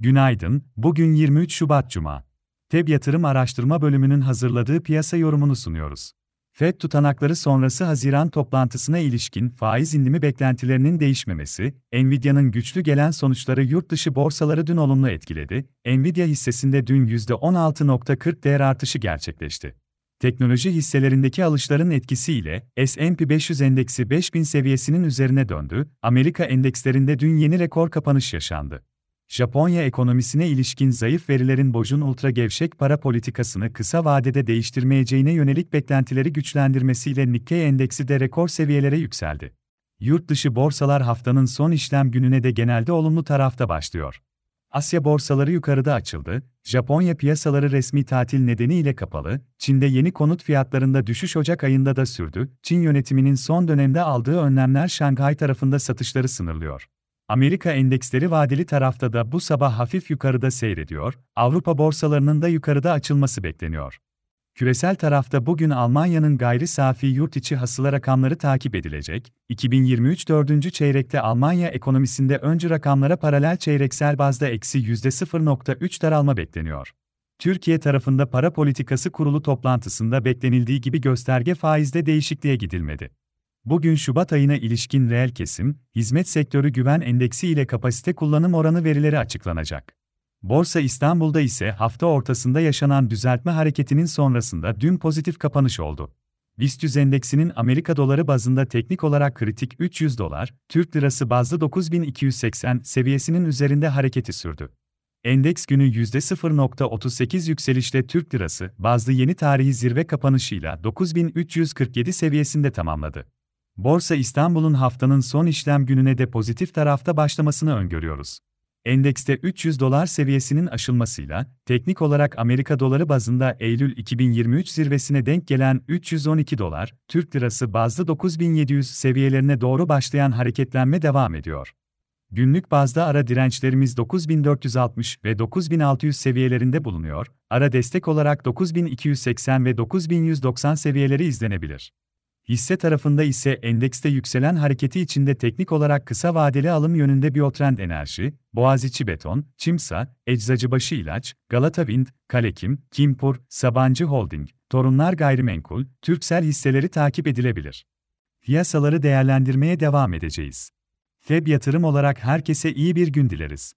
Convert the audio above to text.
Günaydın, bugün 23 Şubat Cuma. TEB Yatırım Araştırma Bölümünün hazırladığı piyasa yorumunu sunuyoruz. FED tutanakları sonrası Haziran toplantısına ilişkin faiz indimi beklentilerinin değişmemesi, Nvidia'nın güçlü gelen sonuçları yurt dışı borsaları dün olumlu etkiledi. Nvidia hissesinde dün %16.40 değer artışı gerçekleşti. Teknoloji hisselerindeki alışların etkisiyle S&P 500 endeksi 5000 seviyesinin üzerine döndü. Amerika endekslerinde dün yeni rekor kapanış yaşandı. Japonya ekonomisine ilişkin zayıf verilerin Boj'un ultra gevşek para politikasını kısa vadede değiştirmeyeceğine yönelik beklentileri güçlendirmesiyle Nikkei endeksi de rekor seviyelere yükseldi. Yurt dışı borsalar haftanın son işlem gününe de genelde olumlu tarafta başlıyor. Asya borsaları yukarıda açıldı, Japonya piyasaları resmi tatil nedeniyle kapalı, Çin'de yeni konut fiyatlarında düşüş Ocak ayında da sürdü, Çin yönetiminin son dönemde aldığı önlemler Şanghay tarafında satışları sınırlıyor. Amerika endeksleri vadeli tarafta da bu sabah hafif yukarıda seyrediyor, Avrupa borsalarının da yukarıda açılması bekleniyor. Küresel tarafta bugün Almanya'nın gayri safi yurt içi hasıla rakamları takip edilecek. 2023 dördüncü çeyrekte Almanya ekonomisinde öncü rakamlara paralel çeyreksel bazda eksi %0.3 daralma bekleniyor. Türkiye tarafında para politikası kurulu toplantısında beklenildiği gibi gösterge faizde değişikliğe gidilmedi. Bugün Şubat ayına ilişkin reel kesim, hizmet sektörü güven endeksi ile kapasite kullanım oranı verileri açıklanacak. Borsa İstanbul'da ise hafta ortasında yaşanan düzeltme hareketinin sonrasında dün pozitif kapanış oldu. BIST 100 endeksinin Amerika doları bazında teknik olarak kritik 300 dolar, Türk lirası bazlı 9280 seviyesinin üzerinde hareketi sürdü. Endeks günü %0.38 yükselişle Türk lirası bazlı yeni tarihi zirve kapanışıyla 9347 seviyesinde tamamladı. Borsa İstanbul'un haftanın son işlem gününe de pozitif tarafta başlamasını öngörüyoruz. Endekste 300 dolar seviyesinin aşılmasıyla, teknik olarak Amerika doları bazında Eylül 2023 zirvesine denk gelen 312 dolar, Türk lirası bazlı 9700 seviyelerine doğru başlayan hareketlenme devam ediyor. Günlük bazda ara dirençlerimiz 9460 ve 9600 seviyelerinde bulunuyor, ara destek olarak 9280 ve 9190 seviyeleri izlenebilir. Hisse tarafında ise endekste yükselen hareketi içinde teknik olarak kısa vadeli alım yönünde Biotrend Enerji, Boğaziçi Beton, Çimsa, Eczacıbaşı İlaç, Galata Wind, Kalekim, Kimpur, Sabancı Holding, Torunlar Gayrimenkul, Türksel hisseleri takip edilebilir. Piyasaları değerlendirmeye devam edeceğiz. FEB yatırım olarak herkese iyi bir gün dileriz.